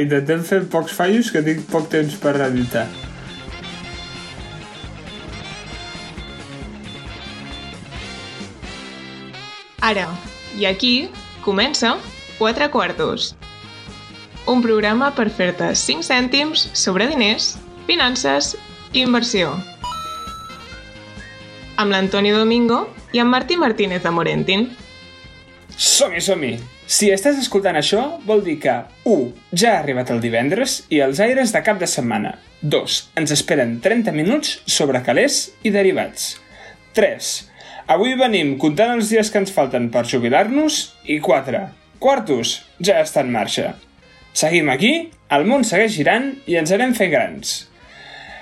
Intentem fer pocs fallos que tinc poc temps per editar. Ara, i aquí, comença Quatre Quartos. Un programa per fer-te 5 cèntims sobre diners, finances i inversió. Amb l'Antoni Domingo i en Martí Martínez de Morentin. Som-hi, som-hi! Si estàs escoltant això, vol dir que 1. Ja ha arribat el divendres i els aires de cap de setmana. 2. Ens esperen 30 minuts sobre calés i derivats. 3. Avui venim comptant els dies que ens falten per jubilar-nos i 4. Quartos, ja està en marxa. Seguim aquí, el món segueix girant i ens anem fent grans.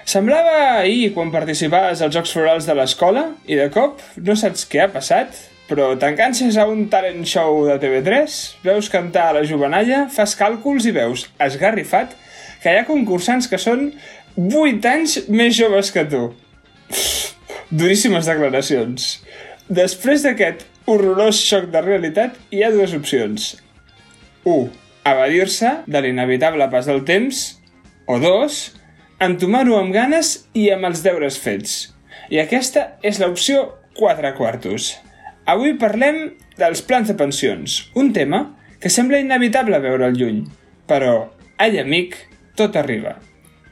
Semblava ahir quan participaves als Jocs Florals de l'escola i de cop no saps què ha passat, però t'enganxes a un talent show de TV3, veus cantar a la jovenalla, fas càlculs i veus, esgarrifat, que hi ha concursants que són 8 anys més joves que tu. Duríssimes declaracions. Després d'aquest horrorós xoc de realitat, hi ha dues opcions. 1. Evadir-se de l'inevitable pas del temps, o 2. Entomar-ho amb ganes i amb els deures fets. I aquesta és l'opció 4 quartos. Avui parlem dels plans de pensions, un tema que sembla inevitable veure al lluny, però, ai amic, tot arriba.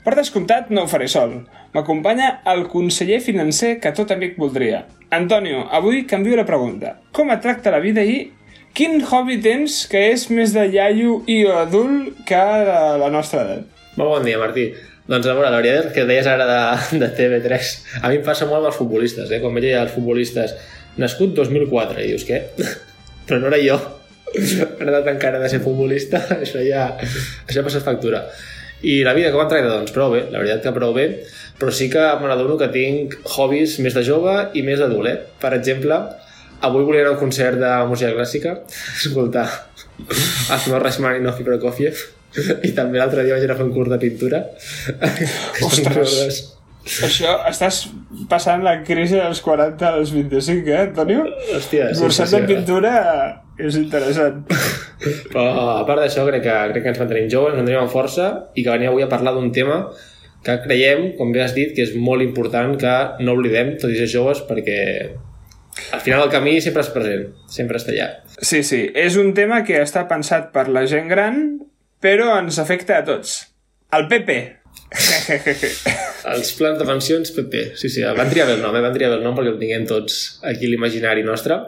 Per descomptat, no ho faré sol. M'acompanya el conseller financer que tot amic voldria. Antonio, avui canvio la pregunta. Com et tracta la vida i quin hobby tens que és més de iaio i adult que de la nostra edat? Molt bon dia, Martí. Doncs a veure, la veritat és que deies ara de, de TV3. A mi em passa molt amb els futbolistes, eh? Quan veig els futbolistes nascut 2004, i dius, què? Però no era jo. He edat encara de ser futbolista, això ja, això ha passat factura. I la vida com em tracta? Doncs prou bé, la veritat que prou bé, però sí que me n'adono que tinc hobbies més de jove i més d'adult, eh? Per exemple, avui volia anar a un concert de música clàssica, escoltar Asmar Rachmaninoff i Prokofiev, i també l'altre dia vaig anar a fer un curs de pintura. Ostres! Això, estàs passant la crisi dels 40 als 25, eh, Antonio? Hòstia, sí, Cursant sí, sí, de pintura és interessant. Però a part d'això, crec que, crec que ens mantenim joves, ens mantenim amb força i que venim avui a parlar d'un tema que creiem, com bé has dit, que és molt important que no oblidem, tot i ser joves, perquè al final del camí sempre és present, sempre està allà. Sí, sí, és un tema que està pensat per la gent gran, però ens afecta a tots. El PP. Els plans de pensions PP, sí, sí, van triar bé el nom, eh? van triar bé el nom perquè el tinguem tots aquí l'imaginari nostre.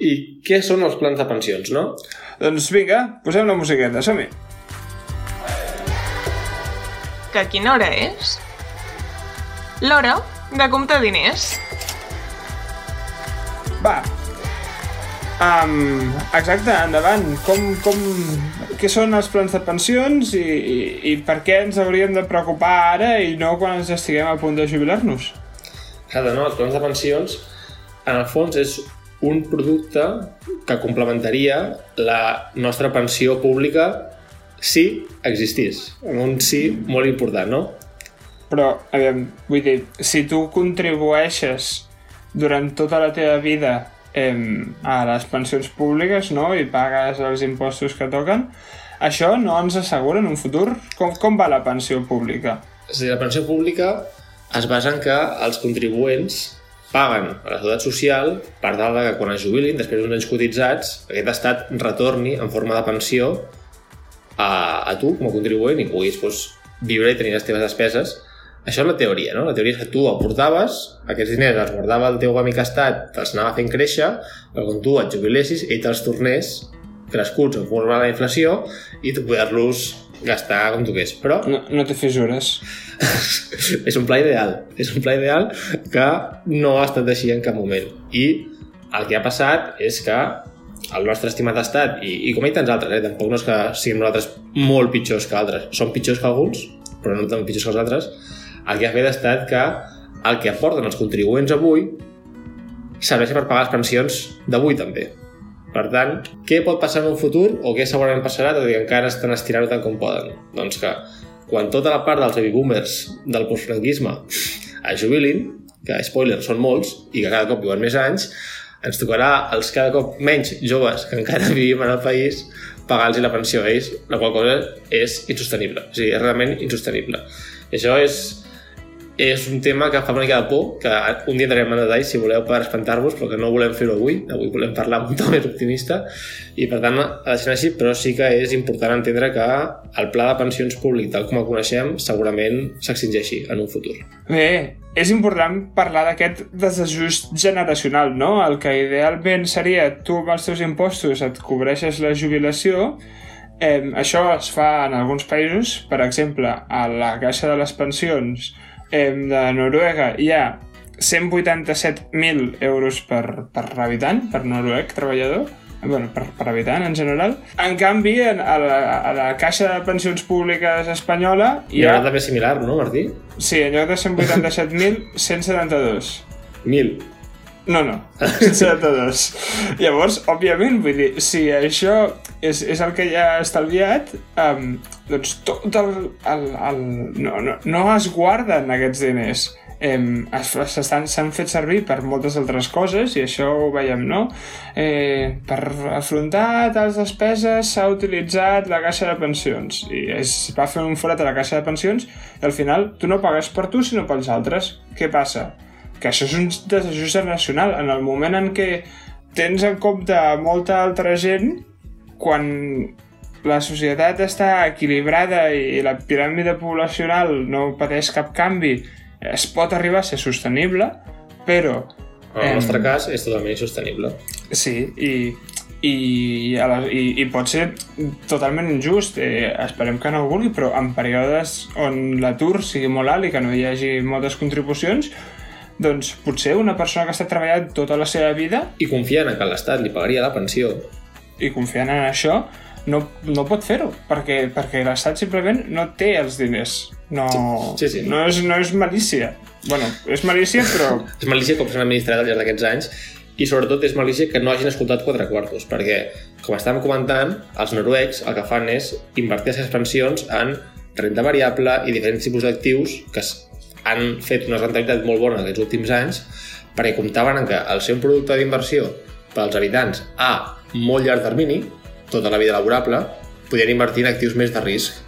I què són els plans de pensions, no? doncs vinga, posem la musiqueta, som-hi. Que quina hora és? L'hora de comptar diners. Va. Um, exacte, endavant. Com, com, què són els plans de pensions i, i, i per què ens hauríem de preocupar ara i no quan ens estiguem a punt de jubilar-nos? Cada no, els plans de pensions, en el fons, és un producte que complementaria la nostra pensió pública si existís. Un sí molt important, no? Però, aviam, vull dir, si tu contribueixes durant tota la teva vida em, a les pensions públiques, no?, i pagues els impostos que toquen, això no ens assegura en un futur? Com, com va la pensió pública? És a dir, la pensió pública es basa en que els contribuents paguen a la seguretat social per tal que quan es jubilin, després d'uns anys cotitzats, aquest estat retorni en forma de pensió a, a tu com a contribuent i puguis doncs, viure i tenir les teves despeses. Això és la teoria, no? La teoria és que tu aportaves, aquests diners els guardava el teu amic estat, te'ls anava fent créixer, però quan tu et jubilessis, ell te'ls tornés crescuts en forma de la inflació i tu poder-los gastar com tu quers. Però No, no té fissures. és un pla ideal. És un pla ideal que no ha estat així en cap moment. I el que ha passat és que el nostre estimat estat, i, i com hi tants altres, eh? tampoc no és que siguin nosaltres molt pitjors que altres, són pitjors que alguns, però no tan pitjors que els altres, el que ha fet ha estat que el que aporten els contribuents avui serveix per pagar les pensions d'avui també. Per tant, què pot passar en un futur o què segurament passarà, tot i que encara estan estirant-ho tant com poden? Doncs que quan tota la part dels baby boomers del postfranquisme es jubilin, que spoiler són molts i que cada cop viuen més anys, ens tocarà els cada cop menys joves que encara vivim en el país pagar-los la pensió a ells, la qual cosa és insostenible. O sigui, és realment insostenible. I això és, és un tema que fa una mica de por, que un dia entrarem en detall si voleu per espantar-vos, però que no volem fer-ho avui. Avui volem parlar un to més optimista i per tant ha de ser així, però sí que és important entendre que el pla de pensions públic, tal com el coneixem, segurament s'extingeixi en un futur. Bé, és important parlar d'aquest desajust generacional, no? El que idealment seria tu amb els teus impostos et cobreixes la jubilació, eh, això es fa en alguns països, per exemple, a la Caixa de les Pensions eh, de Noruega hi ha 187.000 euros per, per habitant, per noruec treballador, bueno, per, per habitant en general. En canvi, en, a, la, a la Caixa de Pensions Públiques espanyola hi ha... Hi ha també similar, no, Martí? Sí, en lloc de 187.000, 172. 1.000. No, no, 172. Llavors, òbviament, vull dir, si això és, és el que ja ha estalviat, um, doncs tot el... el, el no, no, no es guarden aquests diners eh, s'han fet servir per moltes altres coses i això ho veiem, no? Eh, per afrontar tals despeses s'ha utilitzat la caixa de pensions i es va fer un forat a la caixa de pensions i al final tu no pagues per tu sinó pels altres. Què passa? Que això és un desajust generacional. En el moment en què tens en compte molta altra gent, quan la societat està equilibrada i la piràmide poblacional no pateix cap canvi es pot arribar a ser sostenible, però... En el nostre cas és totalment insostenible. Sí, i, i, i, i pot ser totalment injust. Eh, esperem que no ho vulgui, però en períodes on l'atur sigui molt alt i que no hi hagi moltes contribucions, doncs potser una persona que està treballant tota la seva vida... I confiant en que l'Estat li pagaria la pensió. I confiant en això, no, no pot fer-ho, perquè, perquè l'Estat simplement no té els diners no, sí, sí. no, és, no és malícia. bueno, és malícia, però... és malícia com s'han administrat al llarg d'aquests anys i sobretot és malícia que no hagin escoltat quatre quartos, perquè, com estàvem comentant, els noruecs el que fan és invertir les pensions en renda variable i diferents tipus d'actius que han fet una rentabilitat molt bona aquests últims anys perquè comptaven en que el seu producte d'inversió per als habitants a molt llarg termini, tota la vida laborable, podien invertir en actius més de risc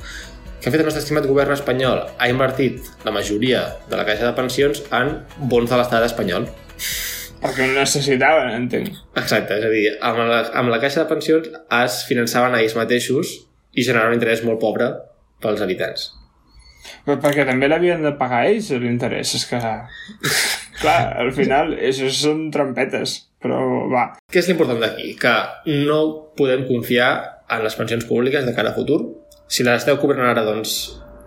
que ha fet el nostre estimat govern espanyol? Ha invertit la majoria de la caixa de pensions en bons de l'estat espanyol. Perquè no necessitaven, entenc. Exacte, és a dir, amb la, amb la caixa de pensions es finançaven a ells mateixos i generaven un interès molt pobre pels habitants. Però perquè també l'havien de pagar ells, l'interès. És que, clar, al final, això són trampetes, però va. Què és l'important d'aquí? Que no podem confiar en les pensions públiques de cara a futur, si les esteu cobrant ara, doncs,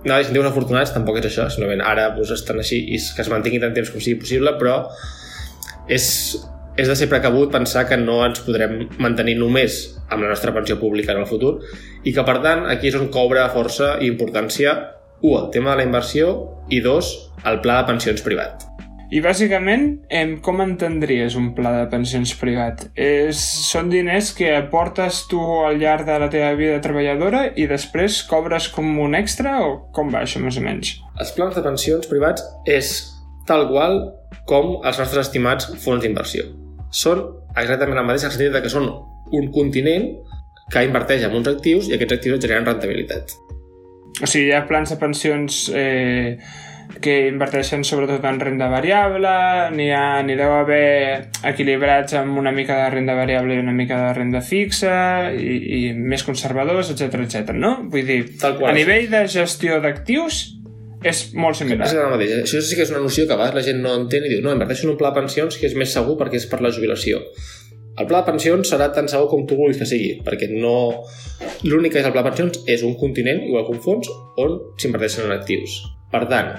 no, incentius afortunats tampoc és això, simplement ara doncs, estan així i que es mantingui tant temps com sigui possible, però és, és de ser precabut pensar que no ens podrem mantenir només amb la nostra pensió pública en el futur i que, per tant, aquí és on cobra força i importància, un, el tema de la inversió i dos, el pla de pensions privat. I bàsicament, em, com entendries un pla de pensions privat? És, són diners que aportes tu al llarg de la teva vida treballadora i després cobres com un extra o com va això més o menys? Els plans de pensions privats és tal qual com els nostres estimats fons d'inversió. Són exactament el mateix en el sentit que són un continent que inverteix en uns actius i aquests actius generen rentabilitat. O sigui, hi ha plans de pensions eh, que inverteixen sobretot en renda variable, n'hi ha, n'hi deu haver equilibrats amb una mica de renda variable i una mica de renda fixa i, i més conservadors, etc etc. no? Vull dir, a nivell de gestió d'actius és molt similar. És el mateix. Això sí que és una noció que a vegades la gent no entén i diu no, inverteixo en un pla de pensions que és més segur perquè és per la jubilació. El pla de pensions serà tan segur com tu vulguis que sigui, perquè no... L'únic que és el pla de pensions és un continent, igual que un fons, on s'inverteixen en actius. Per tant,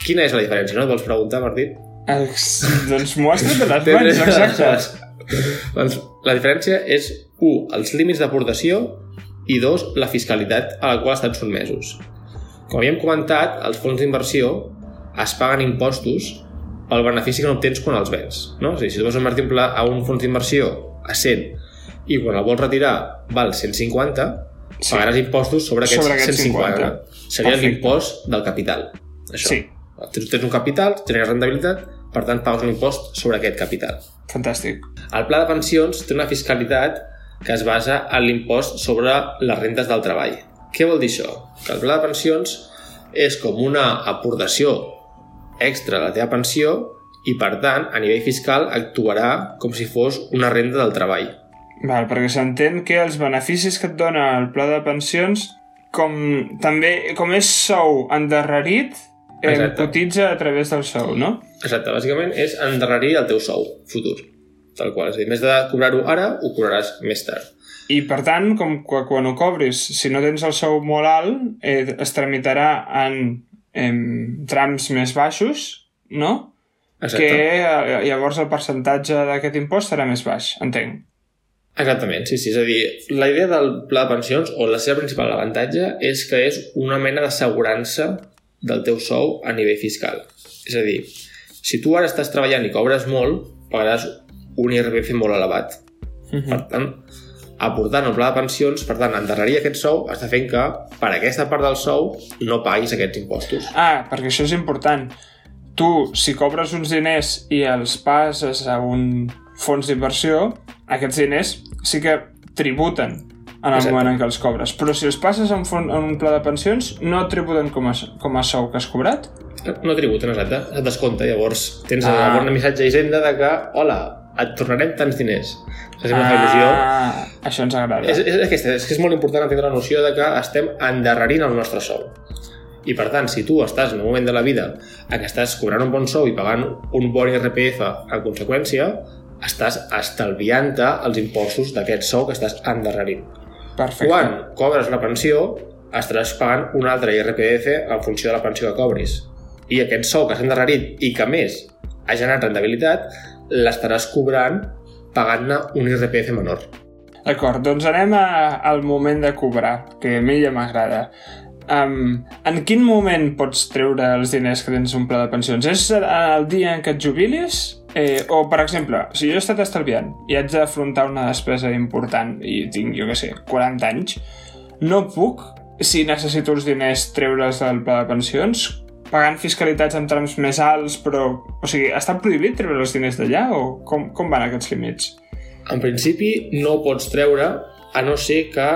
Quina és la diferència, no? Et vols preguntar, Martí? Ex... doncs m'ho has tret de les mans, exacte. doncs la diferència és, un, els límits d'aportació i dos, la fiscalitat a la qual estan sotmesos. Com havíem comentat, els fons d'inversió es paguen impostos pel benefici que no obtens quan els vens. No? És a dir, si tu vas invertir a un fons d'inversió a 100 i quan el vols retirar val 150, sí. pagaràs impostos sobre aquests, sobre aquests 150. 50. Seria l'impost del capital. Això. Sí. Tu tens un capital, generes rentabilitat, per tant pagues un impost sobre aquest capital. Fantàstic. El pla de pensions té una fiscalitat que es basa en l'impost sobre les rentes del treball. Què vol dir això? Que el pla de pensions és com una aportació extra a la teva pensió i, per tant, a nivell fiscal actuarà com si fos una renda del treball. Val, perquè s'entén que els beneficis que et dona el pla de pensions, com també com és sou endarrerit, eh, Exacte. cotitza a través del sou, no? Exacte, bàsicament és endarrerir el teu sou futur. Tal qual, és a dir, vez de cobrar-ho ara, ho cobraràs més tard. I per tant, com que quan ho cobris, si no tens el sou molt alt, eh, es tramitarà en, en trams més baixos, no? Exacte. Que eh, llavors el percentatge d'aquest impost serà més baix, entenc. Exactament, sí, sí. És a dir, la idea del pla de pensions, o la seva principal avantatge, és que és una mena d'assegurança del teu sou a nivell fiscal. És a dir, si tu ara estàs treballant i cobres molt, pagaràs un IRPF molt elevat. Mhm. Per tant, aportant el pla de pensions, per tant, endarrerir aquest sou està fent que per aquesta part del sou no paguis aquests impostos. Ah, perquè això és important. Tu, si cobres uns diners i els passes a un fons d'inversió, aquests diners sí que tributen en el Exacte. moment en què els cobres. Però si els passes a un, fon, a un pla de pensions, no et tributen com a, com a sou que has cobrat? No tributen, exacte, et descompta. Llavors tens Ah. ah. un missatge a Hisenda de que, hola, et tornarem tants diners. Això sempre fa il·lusió. Ah, això ens agrada. És, és, aquesta, és que és molt important entendre la noció de que estem endarrerint el nostre sou. I per tant, si tu estàs en un moment de la vida en què estàs cobrant un bon sou i pagant un bon IRPF a conseqüència, estàs estalviant-te els impostos d'aquest sou que estàs endarrerint. Perfecte. Quan cobres la pensió, estaràs pagant un altre IRPF en funció de la pensió que cobris. I aquest sou que has endarrerit i que més ha generat rendibilitat, l'estaràs cobrant pagant-ne un IRPF menor. D'acord, doncs anem a, al moment de cobrar, que a mi ja m'agrada. Um, en quin moment pots treure els diners que tens un pla de pensions? És el dia en què et jubilis? Eh, o, per exemple, si jo he estat estalviant i haig d'afrontar una despesa important i tinc, jo què sé, 40 anys, no puc, si necessito els diners, treure'ls del pla de pensions? Pagant fiscalitats en trams més alts, però... O sigui, està prohibit treure els diners d'allà o com, com van aquests límits? En principi no pots treure a no ser que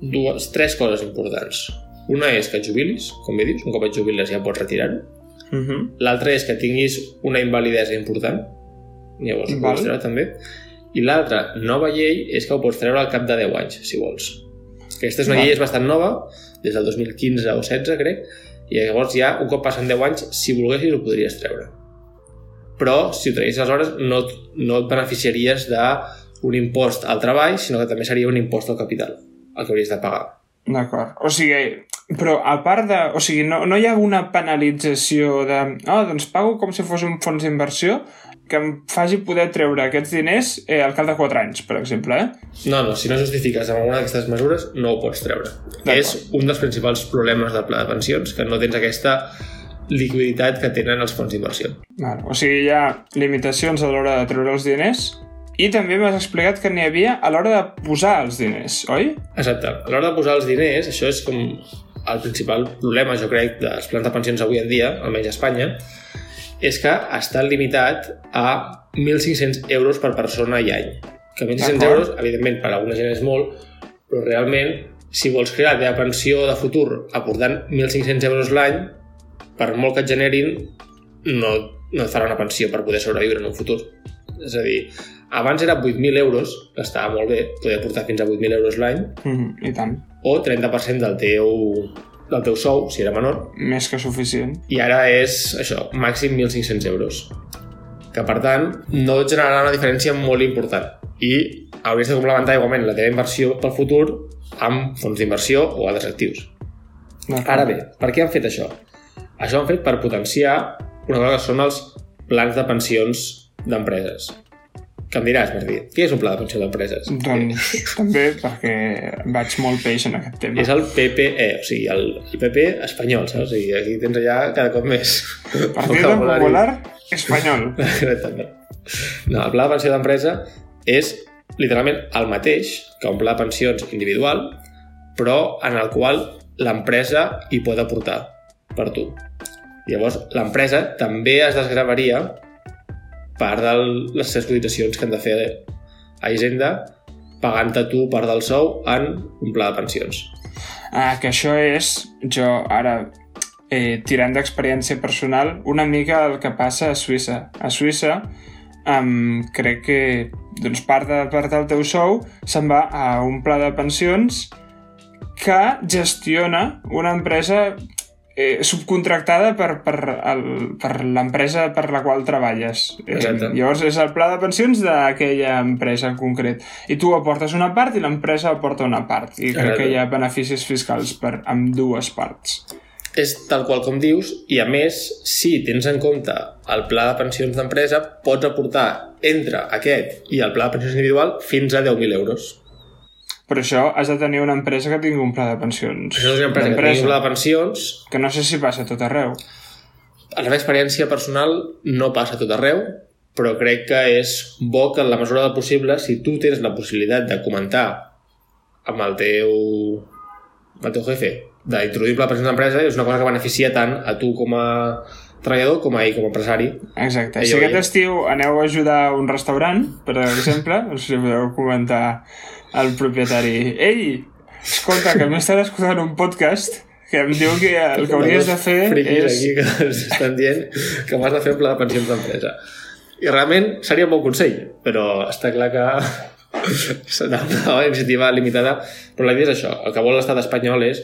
dues, tres coses importants. Una és que et jubilis, com bé dius, un cop et jubiles ja pots retirar-ho. Uh -huh. L'altra és que tinguis una invalidesa important, llavors ho pots treure també. I l'altra nova llei és que ho pots treure al cap de 10 anys, si vols. Aquesta és una Val. llei és bastant nova, des del 2015 o 16, crec, i llavors ja, un cop passen 10 anys, si volguessis ho podries treure. Però, si ho traies aleshores, no, no et beneficiaries d'un impost al treball, sinó que també seria un impost al capital, el que hauries de pagar. D'acord. O sigui, però a part de... O sigui, no, no hi ha una penalització de... Oh, doncs pago com si fos un fons d'inversió que em faci poder treure aquests diners eh, al cap de 4 anys, per exemple, eh? No, no, si no justifiques amb alguna d'aquestes mesures, no ho pots treure. És un dels principals problemes del pla de pensions, que no tens aquesta liquiditat que tenen els fons d'inversió. Vale. O sigui, hi ha limitacions a l'hora de treure els diners i també m'has explicat que n'hi havia a l'hora de posar els diners, oi? Exacte. A l'hora de posar els diners, això és com el principal problema, jo crec, dels plans de pensions avui en dia, almenys a Espanya, és que està limitat a 1.500 euros per persona i any. Que 1.500 D'acord. euros, evidentment, per alguna gent és molt, però realment, si vols crear la teva pensió de futur aportant 1.500 euros l'any, per molt que et generin, no, no et farà una pensió per poder sobreviure en un futur. És a dir, abans era 8.000 euros, que estava molt bé, podia portar fins a 8.000 euros l'any, Mm, I tant. o 30% del teu, del teu sou, si era menor, Més que suficient. i ara és, això, màxim 1.500 euros. Que, per tant, no et generarà una diferència molt important. I hauries de complementar igualment la teva inversió pel futur amb fons d'inversió o altres actius. Ara bé, per què han fet això? Això han fet per potenciar una cosa que són els plans de pensions d'empreses. Que em diràs, Martí, és un pla de pensió d'empreses? Doncs també perquè vaig molt peix en aquest tema. És el PPE, o sigui, el, el PP espanyol, saps? O sigui, aquí tens allà cada cop més... Vocabulari. Popular Espanyol. Exactament. No, el pla de pensió d'empresa és literalment el mateix que un pla de pensions individual, però en el qual l'empresa hi pot aportar per tu. Llavors, l'empresa també es desgravaria part de les seves cotitzacions que han de fer a Hisenda pagant-te tu part del sou en un pla de pensions. Ah, que això és, jo ara eh, tirant d'experiència personal, una mica el que passa a Suïssa. A Suïssa, um, crec que doncs, part, de, part del teu sou se'n va a un pla de pensions que gestiona una empresa eh, subcontractada per, per, el, per l'empresa per la qual treballes. Exacte. Eh, llavors és el pla de pensions d'aquella empresa en concret. I tu aportes una part i l'empresa aporta una part. I crec Exacte. que hi ha beneficis fiscals per amb dues parts. És tal qual com dius, i a més, si tens en compte el pla de pensions d'empresa, pots aportar entre aquest i el pla de pensions individual fins a 10.000 euros. Per això has de tenir una empresa que tingui un pla de pensions. Això és una empresa que D'empresa, tingui un pla de pensions, que no sé si passa a tot arreu. a la meva experiència personal no passa a tot arreu, però crec que és bo que en la mesura del possible, si tu tens la possibilitat de comentar amb el teu, amb el teu jefe d'introduir de pensions d'empresa, és una cosa que beneficia tant a tu com a treballador com a ell com a empresari. Exacte. Si aquest estiu aneu a ajudar a un restaurant, per exemple, sé si podeu comentar al propietari Ei, escolta, que m'he estat escoltant un podcast que em diu que el que hauries de fer és... aquí que estan dient que m'has de fer un pla de pensions d'empresa. I realment seria un bon consell, però està clar que serà una iniciativa limitada, però la idea és això. El que vol l'estat espanyol és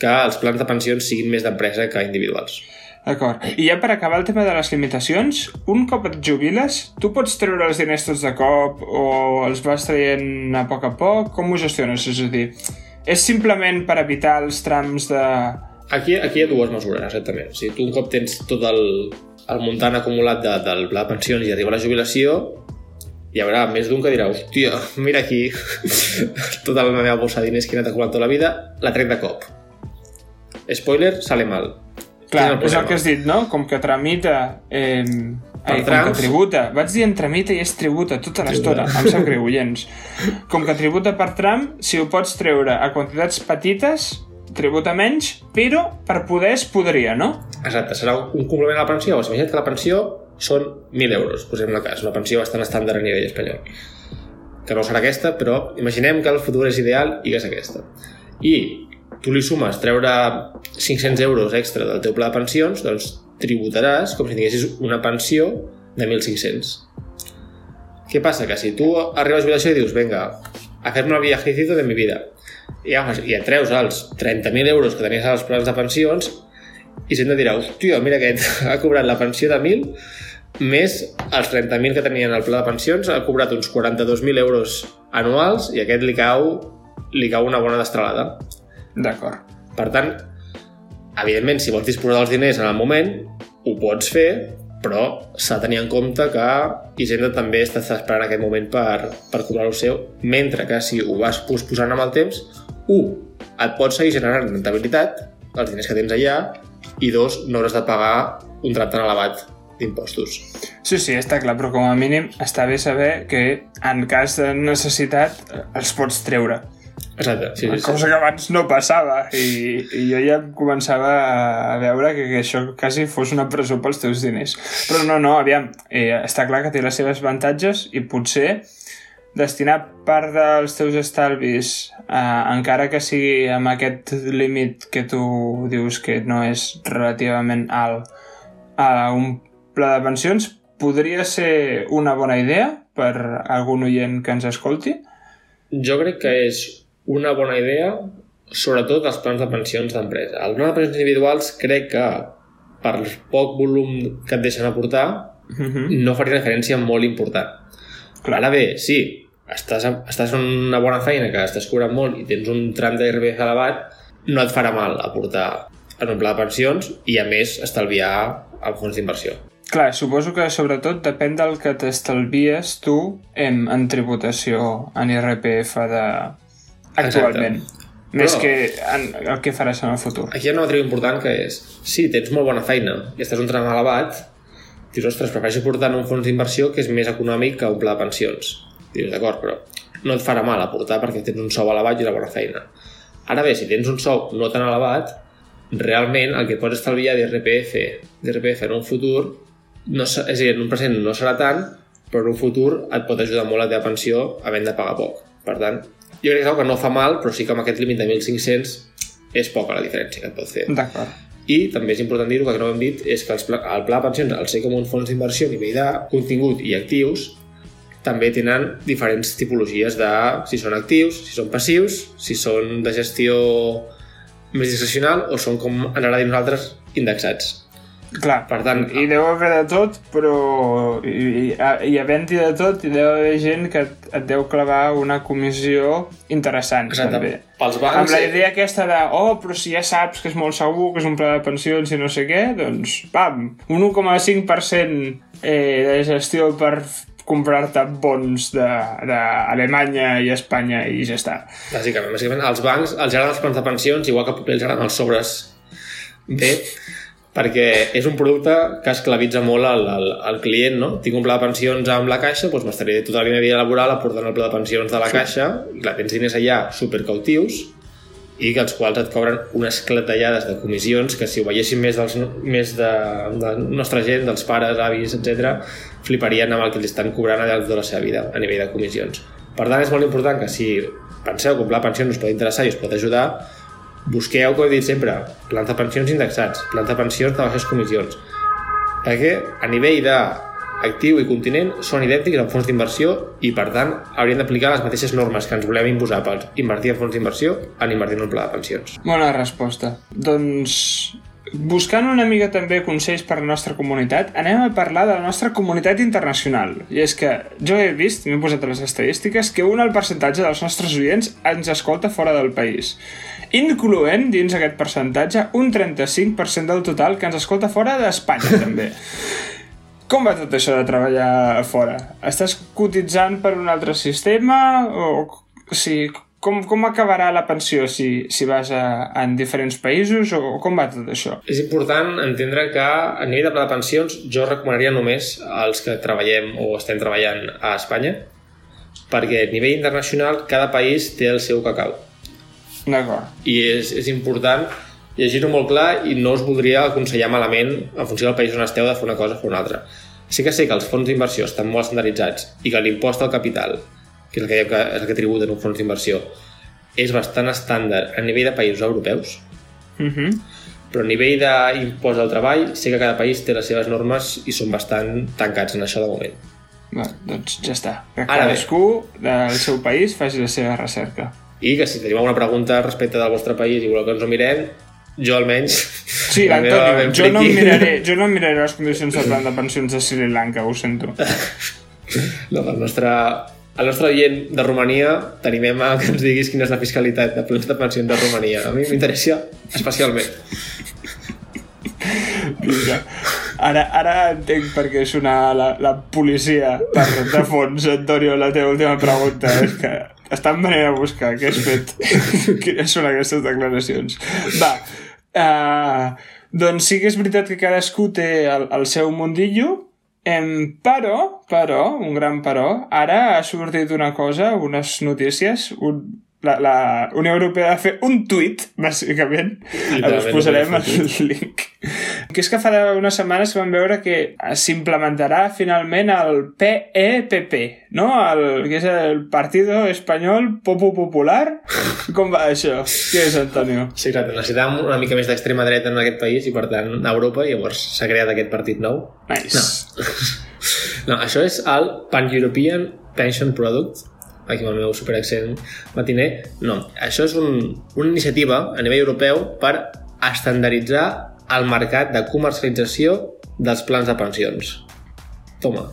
que els plans de pensions siguin més d'empresa que individuals. D'acord. I ja per acabar el tema de les limitacions, un cop et jubiles, tu pots treure els diners tots de cop o els vas traient a poc a poc? Com ho gestiones? És a dir, és simplement per evitar els trams de... Aquí, aquí hi ha dues mesures, exactament. O sigui, tu un cop tens tot el, el muntant acumulat de, del pla de pensions i arriba la jubilació, hi haurà més d'un que dirà, hòstia, mira aquí, tota la meva bossa de diners que he anat acumulant tota la vida, la trec de cop. Spoiler, sale mal. Clar, és el problema? que has dit, no? Com que tramita... Eh, ai, com que trams. tributa. Vaig dient tramita i és tributa tota l'estona. Em sap greu, oients. Com que tributa per tram, si ho pots treure a quantitats petites, tributa menys, però per poder es podria, no? Exacte, serà un complement a la pensió. O sigui, imagina't que la pensió són 1.000 euros, posem el cas, una pensió bastant estàndard a nivell espanyol. Que no serà aquesta, però imaginem que el futur és ideal i que és aquesta. I tu li sumes treure 500 euros extra del teu pla de pensions, doncs tributaràs com si tinguessis una pensió de 1.500. Què passa? Que si tu arribes a la jubilació i dius, venga, hacerme el viajecito de mi vida, i, agafes, i et treus els 30.000 euros que tenies als plans de pensions i sempre dirà, hòstia, mira aquest ha cobrat la pensió de 1.000 més els 30.000 que tenien al pla de pensions ha cobrat uns 42.000 euros anuals i a aquest li cau, li cau una bona destralada. D'acord. Per tant, evidentment, si vols disposar dels diners en el moment, ho pots fer, però s'ha de tenir en compte que Hisenda també està esperant aquest moment per, per cobrar el seu, mentre que si ho vas posposant amb el temps, un, et pot seguir generant rentabilitat, els diners que tens allà, i dos, no hauràs de pagar un tram tan elevat d'impostos. Sí, sí, està clar, però com a mínim està bé saber que en cas de necessitat eh, els pots treure. Exacte, sí, sí, sí. Cosa que abans no passava i, i jo ja començava a veure que, que això quasi fos una presó pels teus diners. Però no, no, aviam, eh, està clar que té les seves avantatges i potser destinar part dels teus estalvis, eh, encara que sigui amb aquest límit que tu dius que no és relativament alt, a un pla de pensions, podria ser una bona idea per algun oient que ens escolti? Jo crec que és una bona idea, sobretot els plans de pensions d'empresa. Els plans de pensions individuals crec que per el poc volum que et deixen aportar Mhm. no faria una diferència molt important. Clar. Ara bé, sí, estàs, estàs en una bona feina que estàs cobrant molt i tens un tram d'IRPF elevat, no et farà mal aportar en un pla de pensions i a més estalviar el fons d'inversió. Clar, suposo que sobretot depèn del que t'estalvies tu en, en tributació en IRPF de... actualment. Més Però- que en, el que faràs en el futur. Aquí hi ha una altra important que és, si tens molt bona feina i estàs un tram elevat, dius, ostres, prefereixo portar en un fons d'inversió que és més econòmic que un pla de pensions. Dius, d'acord, però no et farà mal aportar perquè tens un sou elevat i una bona feina. Ara bé, si tens un sou no tan elevat, realment el que pots estalviar d'IRPF d'IRPF en un futur no, és a dir, en un present no serà tant, però en un futur et pot ajudar molt la teva pensió havent de pagar poc. Per tant, jo crec que és una que no fa mal, però sí que amb aquest límit de 1.500 és poca la diferència que et pot fer. D'acord. I també és important dir-ho, que no ho hem dit, és que els pla, el pla de pensions, al ser com un fons d'inversió a nivell de contingut i actius, també tenen diferents tipologies de si són actius, si són passius, si són de gestió més discrecional o són, com ens agrada dir nosaltres, indexats. Clar, Per tant, hi deu haver de tot, però i, i, i havent-hi de tot, hi deu haver gent que et, et deu clavar una comissió interessant, Exacte. també. Pels bancs... Amb la idea aquesta de, oh, però si ja saps que és molt segur, que és un pla de pensions i no sé què, doncs, pam, un 1,5% eh, de gestió per comprar-te bons d'Alemanya i Espanya i ja està. Bàsicament, bàsicament, als bancs els agraden els plans de pensions, igual que els agraden els sobres bé, perquè és un producte que esclavitza molt al, al, al client, no? Tinc un pla de pensions amb la caixa, doncs m'estaré tota la meva vida laboral aportant el pla de pensions de la caixa, i clar, tens diners allà supercautius, i que els quals et cobren unes clatellades de comissions que si ho veiessin més, dels, més de, de nostra gent, dels pares, avis, etc, fliparien amb el que li estan cobrant al llarg de la seva vida a nivell de comissions. Per tant, és molt important que si penseu que un pla de pensions us pot interessar i us pot ajudar, busqueu, com he dit sempre, plans de pensions indexats, plans de pensions de baixes comissions, perquè a nivell de actiu i continent són idèntics en fons d'inversió i per tant haurien d'aplicar les mateixes normes que ens volem imposar per invertir en fons d'inversió en invertir en un pla de pensions. Bona resposta. Doncs, buscant una mica també consells per a la nostra comunitat, anem a parlar de la nostra comunitat internacional. I és que jo he vist, m'he posat a les estadístiques, que un alt percentatge dels nostres oients ens escolta fora del país incloent dins aquest percentatge un 35% del total que ens escolta fora d'Espanya també. Com va tot això de treballar fora? Estàs cotitzant per un altre sistema? O, o sigui, com, com acabarà la pensió si, si vas a, en diferents països? O com va tot això? És important entendre que a nivell de pla de pensions jo recomanaria només als que treballem o estem treballant a Espanya perquè a nivell internacional cada país té el seu cacau D'acord. i és, és important llegir-ho molt clar i no us voldria aconsellar malament en funció del país on esteu de fer una cosa o una altra. Sí que sé que els fons d'inversió estan molt estandarditzats i que l'impost al capital, que és el que, que és el que tributen un fons d'inversió, és bastant estàndard a nivell de països europeus, Uh -huh. però a nivell d'impost al treball sé que cada país té les seves normes i són bastant tancats en això de moment. Va, doncs ja està. Que Ara bé. cadascú del seu país faci la seva recerca. I que si teniu alguna pregunta respecte del vostre país i voleu que ens ho mirem, jo almenys... Sí, ben jo no, miraré, jo no miraré les condicions de plan de pensions de Sri Lanka, ho sento. No, el nostre, el nostre oient de Romania t'animem a que ens diguis quina és la fiscalitat de plans de pensions de Romania. A mi m'interessa especialment. Vinga. Ara, ara entenc per què sonar la, la policia per de fons, Antonio, la teva última pregunta. És que estan venint a buscar què has fet. Quines són aquestes declaracions? Va, uh, doncs sí que és veritat que cadascú té el, el seu mundillo, Em, però, però, un gran però, ara ha sortit una cosa, unes notícies, un, la, la Unió Europea va fer un tuit, bàsicament, us posarem el link. Que és que fa unes setmanes vam veure que s'implementarà finalment el PEPP, no? El, que és el Partido Espanyol Popo Popular. Com va això? Què és, Antonio? Sí, exacte. Necessitàvem una mica més d'extrema dreta en aquest país i, per tant, a Europa, i llavors s'ha creat aquest partit nou. Nice. No, això és el Pan-European Pension Product, aquí amb el meu superaccent matiner. No, això és un, una iniciativa a nivell europeu per estandarditzar el mercat de comercialització dels plans de pensions. Toma.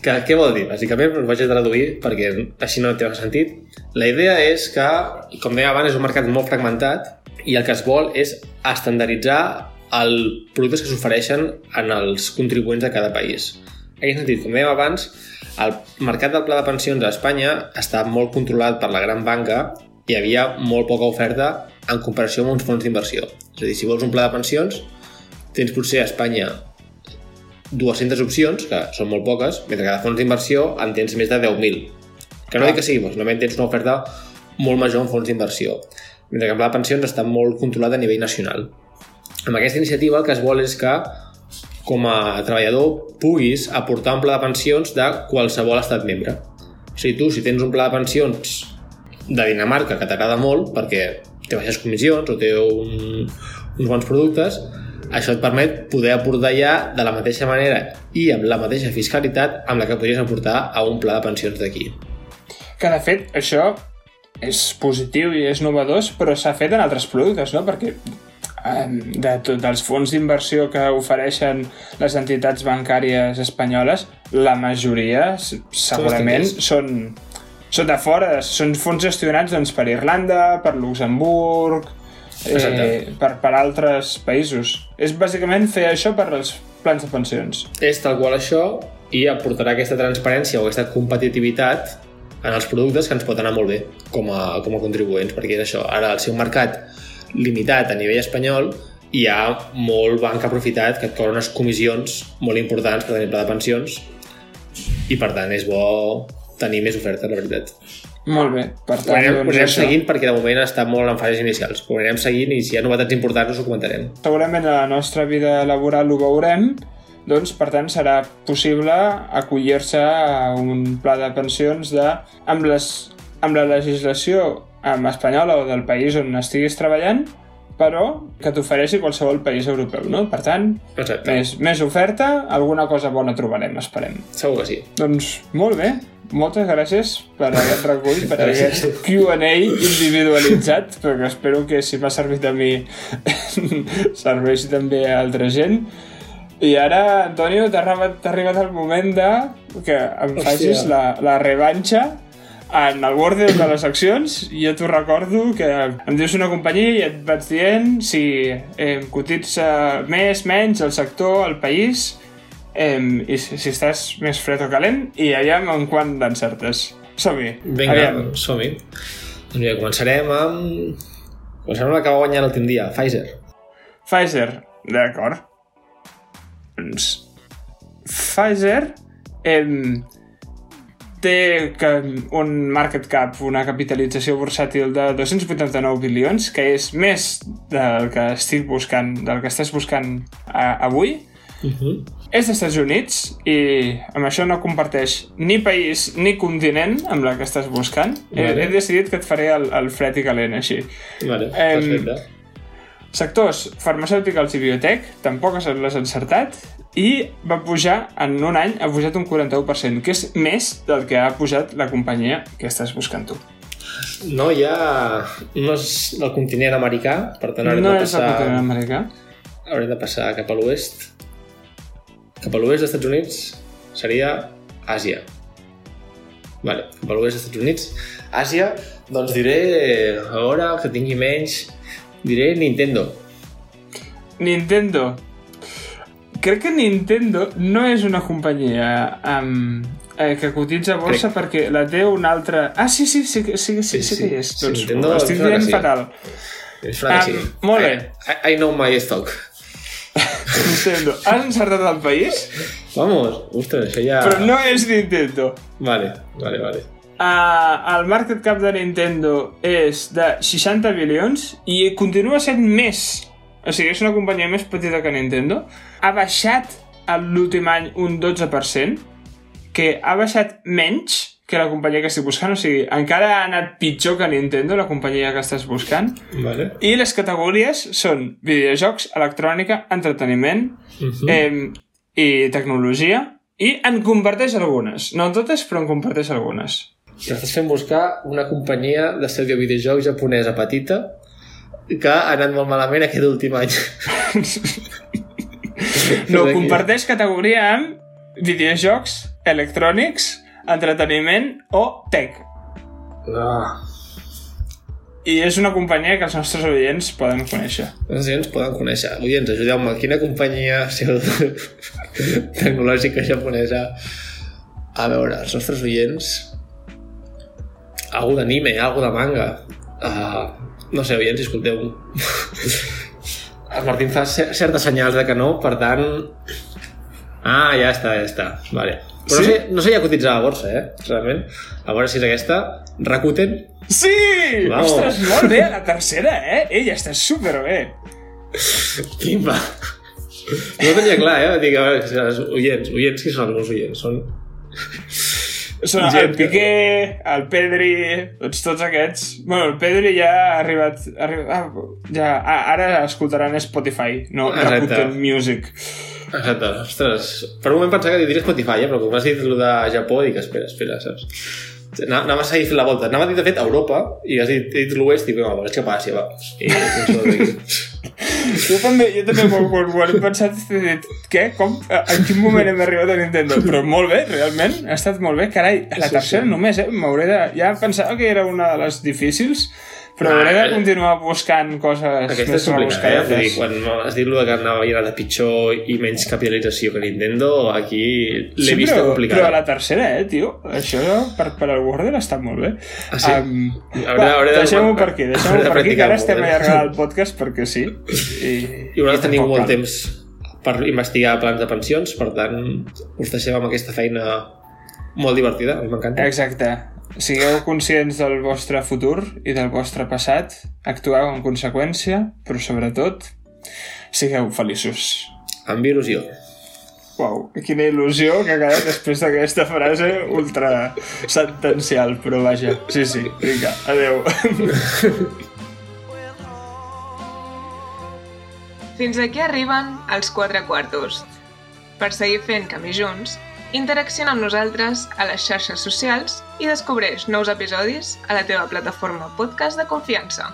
Que, què vol dir? Bàsicament, us vaig a traduir perquè així no té sentit. La idea és que, com deia abans, és un mercat molt fragmentat i el que es vol és estandarditzar els productes que s'ofereixen en els contribuents de cada país. En aquest sentit, com dèiem abans, el mercat del pla de pensions a Espanya està molt controlat per la gran banca i hi havia molt poca oferta en comparació amb uns fons d'inversió. És a dir, si vols un pla de pensions, tens potser a Espanya 200 opcions, que són molt poques, mentre que de fons d'inversió en tens més de 10.000. Que no Ah. dic que sigui, doncs, normalment tens una oferta molt major en fons d'inversió. Mentre que el pla de pensions està molt controlat a nivell nacional. Amb aquesta iniciativa el que es vol és que com a treballador puguis aportar un pla de pensions de qualsevol estat membre. O sigui, tu, si tens un pla de pensions de Dinamarca que t'agrada molt perquè té baixes comissions o té un, uns bons productes, això et permet poder aportar ja de la mateixa manera i amb la mateixa fiscalitat amb la que podries aportar a un pla de pensions d'aquí. Que, de fet, això és positiu i és novedós, però s'ha fet en altres productes, no? Perquè de tot, dels fons d'inversió que ofereixen les entitats bancàries espanyoles, la majoria segurament són, són de fora, són fons gestionats doncs, per Irlanda, per Luxemburg, eh, per, per altres països. És bàsicament fer això per als plans de pensions. És tal qual això i aportarà aquesta transparència o aquesta competitivitat en els productes que ens pot anar molt bé com a, com a contribuents, perquè és això, ara el seu mercat limitat a nivell espanyol hi ha molt banc aprofitat que et cobra unes comissions molt importants per tenir pla de pensions i per tant és bo tenir més oferta, la veritat. Molt bé, per Ho tant, anirem, ho doncs anirem això. seguint perquè de moment està molt en fases inicials. Ho anirem seguint i si hi ha novetats importants us ho comentarem. segurament a la nostra vida laboral ho veurem, doncs per tant serà possible acollir-se a un pla de pensions de, amb, les, amb la legislació amb espanyola o del país on estiguis treballant, però que t'ofereixi qualsevol país europeu, no? Per tant, més, més oferta, alguna cosa bona trobarem, esperem. Segur que sí. Doncs molt bé, moltes gràcies per aquest recull, per Gràcies. aquest Q&A individualitzat, perquè espero que si m'ha servit a mi serveixi també a altra gent. I ara, Antonio, t'ha arribat, arribat el moment de que em Hòstia. facis la, la revanxa en el Word de les accions. Jo t'ho recordo que em dius una companyia i et vaig dient si eh, cotitza més, menys, el sector, el país, eh, i si, si estàs més fred o calent, i aviam en quant d'encertes. Som-hi. Vinga, Aviam. som-hi. Doncs mira, començarem amb... Començarem amb la que va guanyar l'últim dia, Pfizer. Pfizer, d'acord. Doncs... Pfizer em, té que un market cap, una capitalització bursàtil de 289 bilions, que és més del que estic buscant, del que estàs buscant a, avui. Uh -huh. És dels Estats Units i amb això no comparteix ni país ni continent amb la que estàs buscant. He, Vale. he decidit que et faré el, el fred i calent així. Vale, perfecte. Sectors farmacèutics i biotec, tampoc l'has encertat, i va pujar, en un any, ha pujat un 41%, que és més del que ha pujat la companyia que estàs buscant tu. No ha... No és del continent americà, per tant haurem No de és el passar... continent americà. Haurem de passar cap a l'oest. Cap a l'oest dels Estats Units seria Àsia. Vale, cap a l'oest dels Estats Units. Àsia, doncs diré, a veure, que tingui menys, diré Nintendo. Nintendo. Crec que Nintendo no és una companyia um, eh, que cotitza a borsa perquè la té una altra... Ah, sí, sí, sí, sí, sí, sí, Sí, sí, que és. Sí, Doncs Nintendo, estic dient sí. fatal. És Em, sí. molt bé. I, I know my stock. Nintendo. Has encertat el país, Vamos, ostres, això ja... però no és Nintendo. Vale, vale, vale. Uh, el market cap de Nintendo és de 60 bilions i continua sent més. O sigui, és una companyia més petita que Nintendo. Ha baixat l'últim any un 12%, que ha baixat menys que la companyia que estic buscant. O sigui, encara ha anat pitjor que Nintendo, la companyia que estàs buscant. Vale. I les categories són videojocs, electrònica, entreteniment Uh -huh. eh, i tecnologia. I en comparteix algunes. No totes, però en comparteix algunes. T'estàs fent buscar una companyia de ser videojocs japonesa petita que ha anat molt malament aquest últim any. No, comparteix categoria amb videojocs, electrònics, entreteniment o tech. Ah. I és una companyia que els nostres oients poden conèixer. Els oients poden conèixer. Oients, ajudeu-me. Quina companyia tecnològica japonesa a veure, els nostres oients algú d'anime, algú de manga uh, no sé, oients, escolteu el Martín fa cer- certes senyals de que no, per tant ah, ja està, ja està vale. però Sí? no, sé, no sé ja cotitzar a la borsa, eh, realment a veure si és aquesta, Rakuten Sí! Vamos. Ostres, molt bé, la tercera, eh? Ella està superbé. Pimba! No ho tenia clar, eh? Dic, a veure, oients, oients, qui són els meus oients? Són... Són el Piqué, el Pedri, tots, tots aquests. Bueno, el Pedri ja ha arribat... Ha arribat ah, ja, ara escoltaran Spotify, no. Rakuten Music. Exacte, ostres. Per un moment pensava que diria Spotify, eh? però com has dit el de Japó, dic, espera, espera, saps? Ana- Anava a seguir fent la volta. Anava a dir, de fet, a Europa, i has dit, dit l'oest, i va, vaig cap a Àsia, va. I, Jo també, jo també quan, quan, quan he pensat he dit, què? Com? A- En quin moment hem arribat a Nintendo? Però molt bé, realment, ha estat molt bé. Carai, la Sí, tercera sí. només, eh? M'hauré de... Ja pensava que era una de les difícils, però hauré de eh. continuar buscant coses Aquesta més és complicada, eh? Vull dir, quan has dit lo de que anava a de pitjor i menys capitalització que Nintendo, aquí l'he Sí, però, complicada. però a la tercera, eh, tio? Això per, per al Wordle està molt bé. Ah, sí? Um, Hauré- va, hauré de- deixem-ho per aquí, deixem-ho de per aquí, que ara estem Wordle. allargant el podcast perquè sí. I, I vosaltres teniu molt cal. temps per investigar plans de pensions, per tant, us deixem amb aquesta feina molt divertida, a mi m'encanta. Exacte. Sigueu conscients del vostre futur i del vostre passat, actueu en conseqüència, però sobretot, sigueu feliços. Amb il·lusió. Uau, quina il·lusió que ha quedat després d'aquesta frase ultra sentencial, però vaja, sí, sí, vinga, adeu. Fins aquí arriben els quatre quartos. Per seguir fent camí junts, interacciona amb nosaltres a les xarxes socials i descobreix nous episodis a la teva plataforma podcast de confiança.